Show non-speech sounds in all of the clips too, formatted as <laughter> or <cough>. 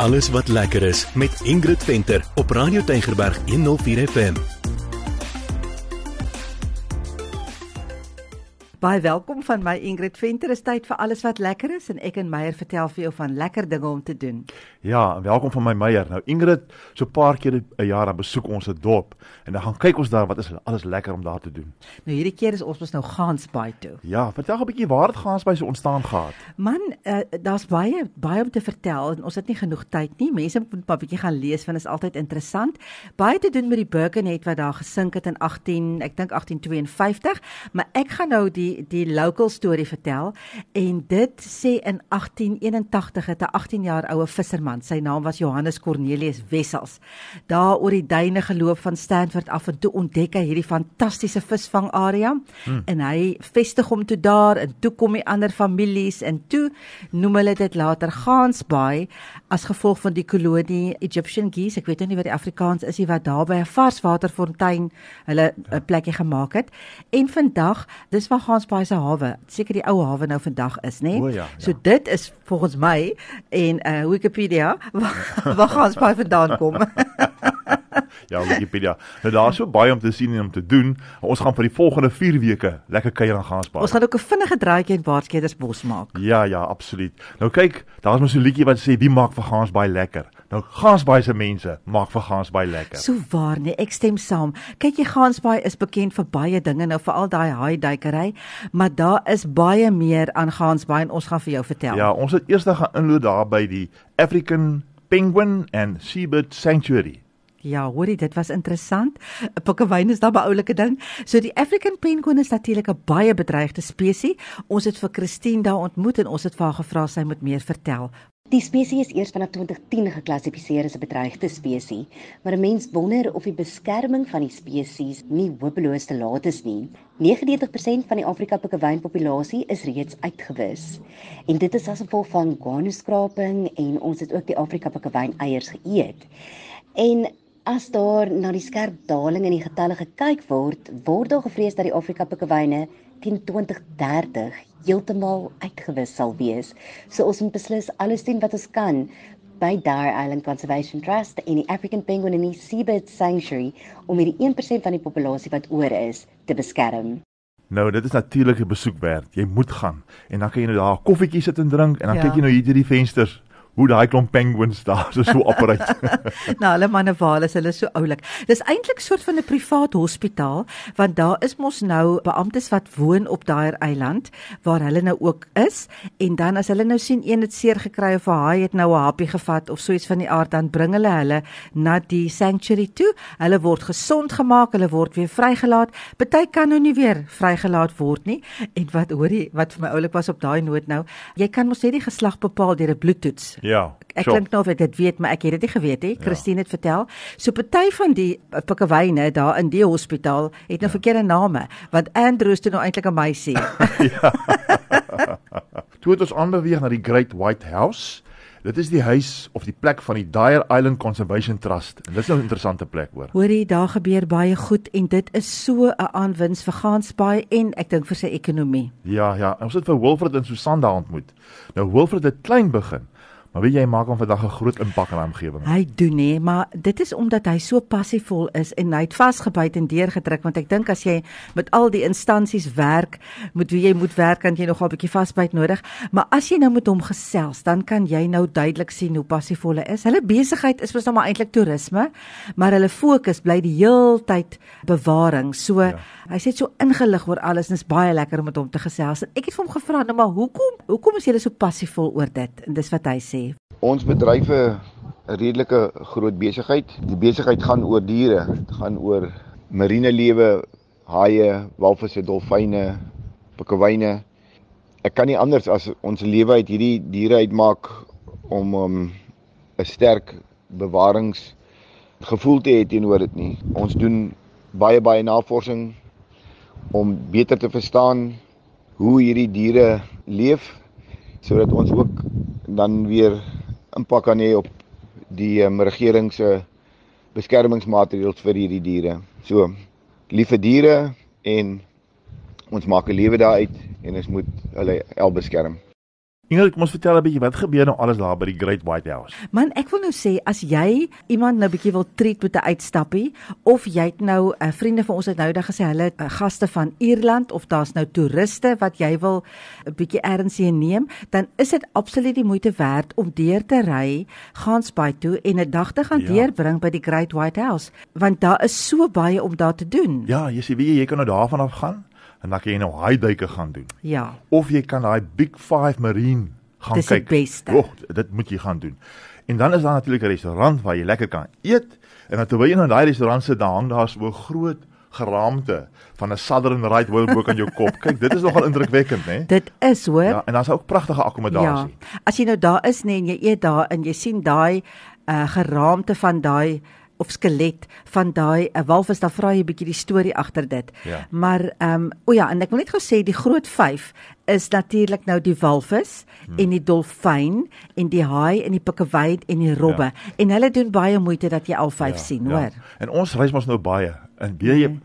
Alles wat lekker is met Ingrid Venter op Radio Tygerberg 104 FM. Baie welkom van my Ingrid Venter. Is tyd vir alles wat lekker is en ek en Meyer vertel vir jou van lekker dinge om te doen. Ja, welkom van my Meyer. Nou Ingrid, so 'n paar keer 'n jaar dan besoek ons 'n dorp en dan gaan kyk ons daar wat is alles lekker om daar te doen. Nou hierdie keer is ons mos nou Gansbaai toe. Ja, vertel 'n bietjie waar het Gansbaai so ontstaan gehad? Man, uh, daar's baie baie om te vertel en ons het nie genoeg tyd nie. Mense moet maar 'n bietjie gaan lees want dit is altyd interessant. Baie te doen met die Birkenhead wat daar gesink het in 18, ek dink 1852, maar ek gaan nou die die local storie vertel. En dit sê in 1881 het 'n 18 jaar oue visserman, sy naam was Johannes Cornelius Wessels, daar oor die duine geloop van Stanford af en toe ontdek hy hierdie fantastiese visvangarea. Hmm. en hy vestig hom toe daar en toe kom die ander families en toe noem hulle dit later Gansbaai as gevolg van die kolonie Egyptian geese, ek weet nou nie wat die Afrikaans is nie wat daar by 'n varswaterfontein hulle 'n plekkie gemaak het. En vandag dis waar Gansbaai Gansbaai se hawe, seker die ou hawe nou vandag is, né? Ja, ja. So dit is volgens my en uh Wikipedia <laughs> waar, waar Gansbaai vandaan kom. <laughs> ja, Wikipedia. Nou daar's so baie om te sien en om te doen. Ons gaan vir die volgende 4 weke lekker kuier aan Gansbaai. Ons gaan ook 'n vinnige draaitjie in Waarskedersbos maak. Ja, ja, absoluut. Nou kyk, daar's mos 'n liedjie wat sê wie maak vir Gansbaai lekker. Nou Gansbaai se mense maak vir Gansbaai lekker. So waar nee, ek stem saam. Kyk jy Gansbaai is bekend vir baie dinge, nou veral daai haai duikery, maar daar is baie meer aan Gansbaai en ons gaan vir jou vertel. Ja, ons het eers gaan inloop daar by die African Penguin and Seabird Sanctuary. Ja, hoorie, dit was interessant. 'n Pikkewyn is daar 'n oulike ding. So die African penguin is natuurlik 'n baie bedreigde spesies. Ons het vir Christine daar ontmoet en ons het vir haar gevra sy moet meer vertel. Die spesies is eers vanaf 2010 geklassifiseer as 'n bedreigde spesies, maar 'n mens wonder of die beskerming van die spesies nie hopeloos te laat is nie. 99% van die Afrika pikkewyn populasie is reeds uitgewis. En dit is as gevolg van guano-skraping en ons het ook die Afrika pikkewyn eiers geëet. En As daar na die skerp daling in die getalle gekyk word, word daar gevrees dat die Afrika pikkewyne teen 2030 heeltemal uitgewis sal wees. So ons moet beslis alles doen wat ons kan by Dare Island Conservation Trust en die African Penguin and Seabird Sanctuary om hierdie 1% van die populasie wat oor is te beskerm. Nou, dit is natuurlik 'n besoek werd. Jy moet gaan en dan kan jy nou daar 'n koffietjie sit en drink en dan ja. kyk jy nou hier deur die vensters hoe daai klomp penguins daar so so opereer. <laughs> nou, hulle manewale is hulle so oulik. Dis eintlik soort van 'n privaat hospitaal want daar is mos nou beamptes wat woon op daai eiland waar hulle nou ook is en dan as hulle nou sien een het seer gekry of 'n haai het nou 'n happie gevat of so iets van die aard dan bring hulle hulle na die sanctuary toe. Hulle word gesond gemaak, hulle word weer vrygelaat. Party kan nou nie weer vrygelaat word nie. En wat hoorie wat vir my oulik was op daai noot nou, jy kan mos net die geslag bepaal deur 'n bloedtoets. Ja. Ek dink nou of ek dit weet, maar ek het dit nie geweet nie. Ja. Christine het vertel. So party van die pikkewyne daar in die hospitaal het nou ja. verkeerde name, want Andrew is toe nou eintlik 'n meisie. <laughs> <laughs> ja. toe het ons aanbeweeg na die Great White House. Dit is die huis of die plek van die Dyer Island Conservation Trust. En dit is nou 'n interessante plek hoor. Hoorie, daar gebeur baie goed en dit is so 'n aanwins vir Gansbaai en ek dink vir sy ekonomie. Ja, ja. Ons het vir Wilfred en Susan daar ontmoet. Nou Wilfred het klein begin. Maar weet jy, hy maak hom vandag 'n groot impak in die omgewing. Hy doen nie, maar dit is omdat hy so passievol is en hy het vasgebyt en deurgedruk want ek dink as jy met al die instansies werk, moet wie jy moet werk, kan jy nogal 'n bietjie vasbyt nodig. Maar as jy nou met hom gesels, dan kan jy nou duidelik sien hoe passievol hy is. Hulle besigheid is mos nou maar eintlik toerisme, maar hulle fokus bly die heeltyd bewaring. So ja. hy sê so ingelig oor alles en dit is baie lekker om met hom te gesels. Ek het vir hom gevra nou maar hoekom? Hoekom is jy so passievol oor dit? En dis wat hy sê sê? Ons bedryf 'n redelike groot besigheid. Die besigheid gaan oor diere, dit gaan oor marine lewe, haie, walvisse, dolfyne, pikkewyne. Ek kan nie anders as ons lewe uit hierdie diere uitmaak om um, 'n sterk bewarings gevoel te hê teenoor dit nie. Ons doen baie baie navorsing om beter te verstaan hoe hierdie diere leef sodat ons ook dan weer impak kan hê op die um, regering se beskermingsmaatreëls vir hierdie diere. So liefe diere en ons maak 'n lewe daaruit en ons moet hulle el beskerm. Ingrid, kom ons vertel 'n bietjie wat gebeur nou alles daar by die Great White House. Man, ek wil nou sê as jy iemand nou bietjie wil treat met 'n uitstappie of jy het nou 'n uh, vriende van ons het nou dag gesê hulle uh, gaste van Ierland of daar's nou toeriste wat jy wil 'n bietjie ernstig neem, dan is dit absoluut die moeite werd om deur te ry Gansbaai toe en 'n dag te gaan Ja. deurbring by die Great White House, want daar is so baie om daar te doen. Ja, jy sê wie jy kan nou daarvan af gaan en dan kan jy nou haai duike gaan doen. Ja. Of jy kan daai Big 5 Marine gaan Dis die kyk. beste. Oh, dit moet jy gaan doen. En dan is daar natuurlik 'n restaurant waar jy lekker kan eet en dan terwyl jy nou in daai restaurant sit, dan hang daar so 'n groot geraamte van 'n Southern Right Whaleboek aan jou kop. Kyk, dit is nogal indrukwekkend, né? Dit is hoor. Ja, en daar's ook pragtige akkommodasie. Ja. As jy nou daar is nê en jy eet daar en jy sien daai uh, geraamte van daai of skelet van daai 'n walvis dan vra jy 'n bietjie die storie agter dit. Ja. Maar ehm um, o ja, en ek wil net gou sê die groot 5 is natuurlik nou die walvis hmm. en die dolfyn en die haai en die pikkewyn en die robbe. Ja. En hulle doen baie moeite dat jy al 5 ja, sien, hoor. Ja. En ons reis mos nou baie. En weet jy,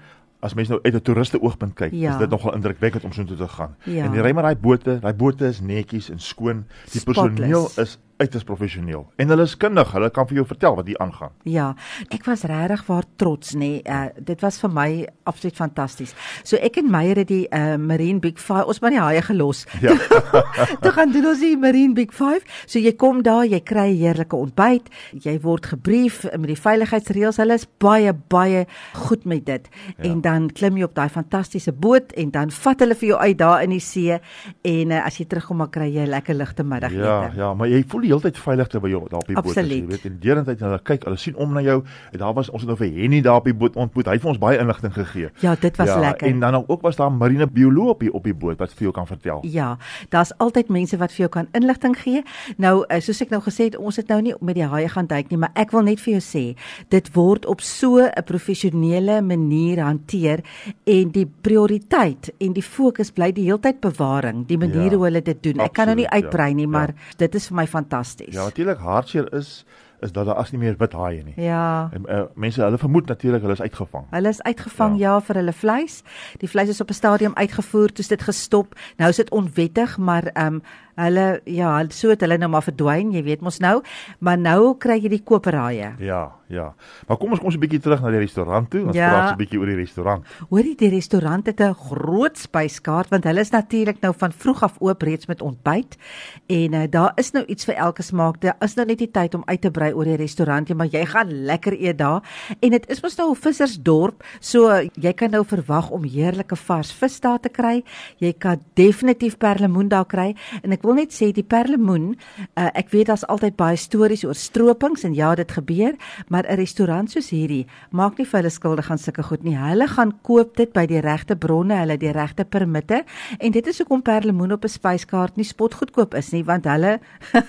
as mens nou uit 'n toeriste oogpunt kyk, Ja. is dit nogal indrukwekkend om so intoe te gaan. Ja. En jy ry maar daai bote, daai bote is netjies en skoon. Die Spotless. personeel is uiters professioneel en hulle is kundig. Hulle kan vir jou vertel wat hier aangaan. Ja, ek was regtig waar trots nê. Nee. Uh, dit was vir my absoluut fantasties. So ek en Meyer het die uh, Marine Big 5 ons maar die haie gelos. Ja. <laughs> Toe gaan doen ons die Marine Big 5. So jy kom daar, jy kry 'n heerlike ontbyt, jy word gebrief met die veiligheidsreëls. Hulle is baie baie goed met dit. Ja. En dan klim jy op daai fantastiese boot en dan vat hulle vir jou uit daar in die see en uh, as jy terugkom dan kry jy 'n lekker ligte middagete. Ja, ja, maar jy voel die hele tyd veilig terwyl jy daar op die boot is, jy Absoluut. weet. En deurentyd hulle kyk, hulle sien om na jou. En daar was ons het nou vir Henny daar op die boot ontmoet. Hy het vir ons baie inligting gegee. Ja, dit was ja, lekker. En dan ook was daar marine bioloog op die op die boot wat vir jou kan vertel. Ja, daar's altyd mense wat vir jou kan inligting gee. Nou, eh, soos ek nou gesê het, ons het nou nie met die haie gaan duik nie, maar ek wil net vir jou sê, dit word op so 'n professionele manier hanteer en die prioriteit en die fokus bly die heeltyd bewaring, die manier Ja, hoe hulle dit doen. Ek kan nou nie absoluut, ja, uitbrei nie, ja. maar dit is vir my fantasties. Ja, natuurlik hartseer is is dat daar as nie meer wit haie nie. Ja. En uh, mense hulle vermoed natuurlik hulle is uitgevang. Hulle is uitgevang ja. Ja. ja vir hulle vleis. Die vleis is op 'n stadium uitgevoer, toets dit gestop. Nou is dit onwettig, maar ehm um, hulle ja, so het hulle nou maar verdwyn, jy weet mos nou, maar nou kry jy die koperhaie. Ja, ja. Maar kom ons kom ons 'n bietjie terug na die restaurant toe. Ons Ja. praat so 'n bietjie oor die restaurant. Hoorie, die restaurant het 'n groot spyskaart want hulle is natuurlik nou van vroeg af oop reeds met ontbyt. En uh, daar is nou iets vir elke smaak. Daar is nou net die tyd om uit te brei oor die restaurant, ja, maar jy gaan lekker eet daar. En dit is mos nou 'n vissersdorp, so uh, jy kan nou verwag om heerlike vars vis daar te kry. Jy kan definitief perlemoen daar kry. En ek wil net sê die perlemoen, uh, ek weet daar's altyd baie stories oor stropings en ja, dit gebeur, maar 'n restaurant soos hierdie maak nie vir hulle skuldig aan sulke goed nie. Hulle gaan koop dit by die regte bronne, hulle die regte permitte en dit is hoekom perlemoen op 'n spyskaart nie spotgoedkoop is nie, want hulle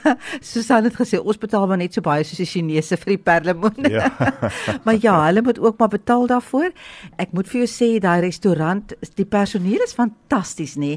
<laughs> Susan het gesê ons betaal maar net so baie soos die Chinese vir die perlemoen. Ja. <laughs> maar ja, hulle moet ook maar betaal daarvoor. Ek moet vir jou sê daai restaurant, die personeel is fantasties, nê.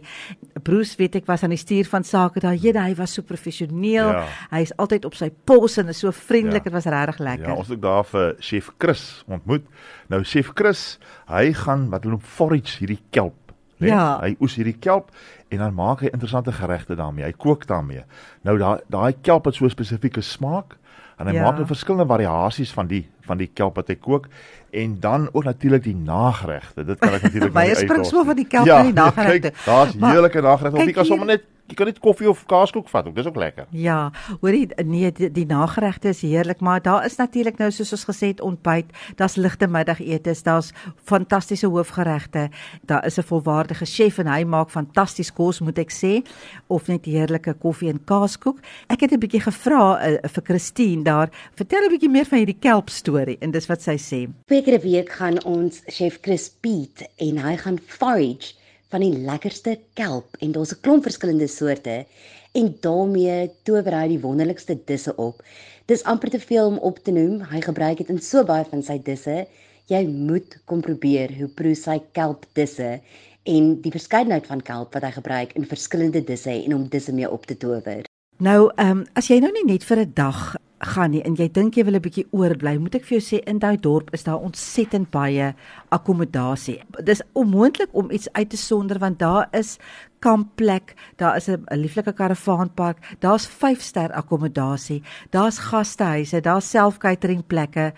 Bruce weet ek was aan die stuur van sake daar. Jede, hy was so professioneel. Ja. Hy is altyd op sy pos en is so vriendelik. Ja. Dit was regtig lekker. Ja, ons het ook daar vir chef Chris ontmoet. Nou chef Chris, hy gaan wat hulle noem forage hierdie kelp, né? Ja. Hy oes hierdie kelp en dan maak hy interessante geregte daarmee. Hy kook daarmee. Nou daai daai kelp het so 'n spesifieke smaak en hy Ja. ja. maak 'n verskillende variasies van die van die kelp wat hy kook en dan ook natuurlik die nageregte. Dit kan ek <laughs> natuurlik Maar nou jy nie spring uitlos so nie. van die kelp ja, na die <laughs> nageregte. Kyk, daar's Maar heerlike nageregte. Of jy kan sommer net jy kan net koffie of kaaskoek vat ook. Dis ook lekker. Ja, hoorie nee, die, die nageregte is heerlik, maar daar is natuurlik nou soos ons gesê het ontbyt, daar's ligte middagetes, daar's fantastiese hoofgeregte. Daar is 'n volwaardige chef en hy maak fantasties kos, moet ek sê, of net heerlike koffie en kaaskoek. Ek het 'n bietjie gevra uh, vir Christine daar, vertel 'n bietjie meer van hierdie kelp storie en dis wat sy sê. Twee keer 'n week gaan ons chef Chris Piet en hy gaan forage van die lekkerste kelp en daar's 'n klomp verskillende soorte en daarmee tower hy die wonderlikste disse op. Dis amper te veel om op te noem. Hy gebruik dit in so baie van sy disse. Jy moet kom probeer hoe proe sy kelp disse en die verskeidenheid van kelp wat hy gebruik in verskillende disse en om disse mee op te tower. Nou, ehm um, as jy nou net vir 'n dag gaan nie en jy dink jy wil 'n bietjie oorbly, moet ek vir jou sê in daai dorp is daar ontsettend baie akkommodasie. Dis onmoontlik om iets uit te sonder want daar is kampplek, daar is 'n lieflike karavaanpark, daar's 5-ster akkommodasie, daar's gastehuise, daar's self-catering plekke.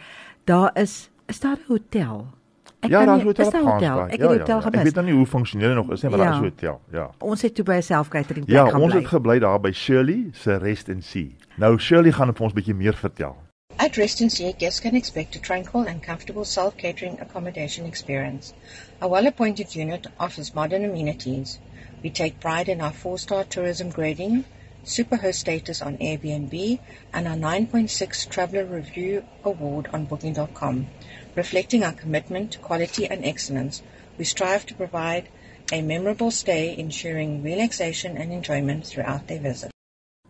Daar is is daar 'n hotel? Ek ja, daar's 'n hotel. Is daar 'n hotel? Ek het ja, die hotel ja, ja. gemis. Ek weet nou nie hoe funksioneer dit nog is nie, maar Ja. daar is 'n hotel. Ja. Ons het toe by 'n self-catering plek Ja, gaan ons bly. het gebly daar by Shirley se Rest and See. Nou Shirley gaan vir ons 'n bietjie meer vertel. At Rest and Sea, guests can expect a tranquil and comfortable self-catering accommodation experience. A well-appointed unit offers modern amenities. We take pride in our four-star tourism grading, superhost status on Airbnb, and our 9.6 Traveler Review Award on Booking.com. Reflecting our commitment to quality and excellence, we strive to provide a memorable stay, ensuring relaxation and enjoyment throughout their visit.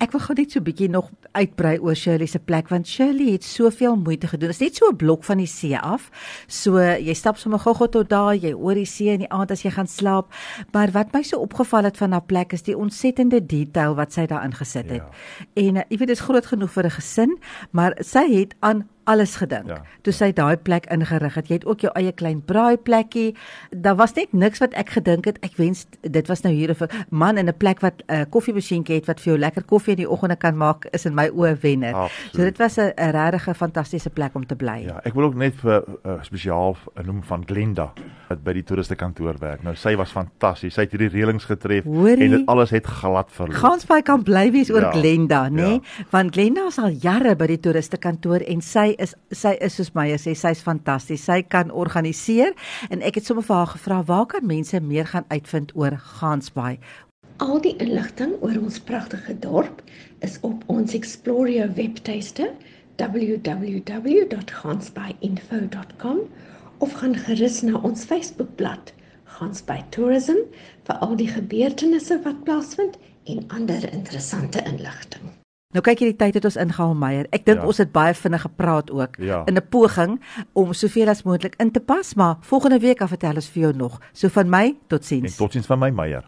Ek wil gou net so 'n bietjie nog uitbrei oor Shirley se plek want Shirley het soveel moeite gedoen. Dit is net so 'n blok van die see af. So jy stap sommer gou-gou tot daar, jy oor die see in die aand as jy gaan slaap. Maar wat my so opgeval het van haar plek is die ontsettende detail wat sy daarin gesit het. Ja. En uh, jy weet dit is groot genoeg vir 'n gesin, maar sy het aan alles gedink. Ja. Toe sy daai plek ingerig het. Jy het ook jou eie klein braaiplekkie. Daar was net niks wat ek gedink het. Ek wens dit was nou hier 'n man in 'n plek wat 'n uh, koffiemasjienkie het wat vir jou lekker koffie in die oggende kan maak is in my oë wenner. Absoluut. So dit was 'n 'n regtig fantastiese plek om te bly. Ja, ek wil ook net vir uh, spesiaal noem van Glenda wat by die toeristekantoor werk. Nou sy was fantasties. Sy het hierdie reëlings getref Hoorie? en dit alles het glad verloop. Gansbaai kan bly wees oor Ja, Glenda, nê? Nee? ja. Want Glenda is al jare by die toeristekantoor en sy is sy is soos my sê, sy's fantasties. Sy kan organiseer en ek het sommer vir haar gevra, "Waar kan mense meer gaan uitvind oor Gansbaai?" Al die inligting oor ons pragtige dorp is op ons Explorer webtuiste www.gansbyinfo.com of gaan gerus na ons Facebookblad Gansby Tourism vir al die gebeurtenisse wat plaasvind en ander interessante inligting. Nou kyk hierdie tyd het ons ingehaal Meyer. Ek dink Ja. ons het baie vinnig gepraat ook Ja. in 'n poging om soveel as moontlik in te pas, maar volgende week af vertel ons vir jou nog. So van my, En totsiens. totsiens van my Meyer.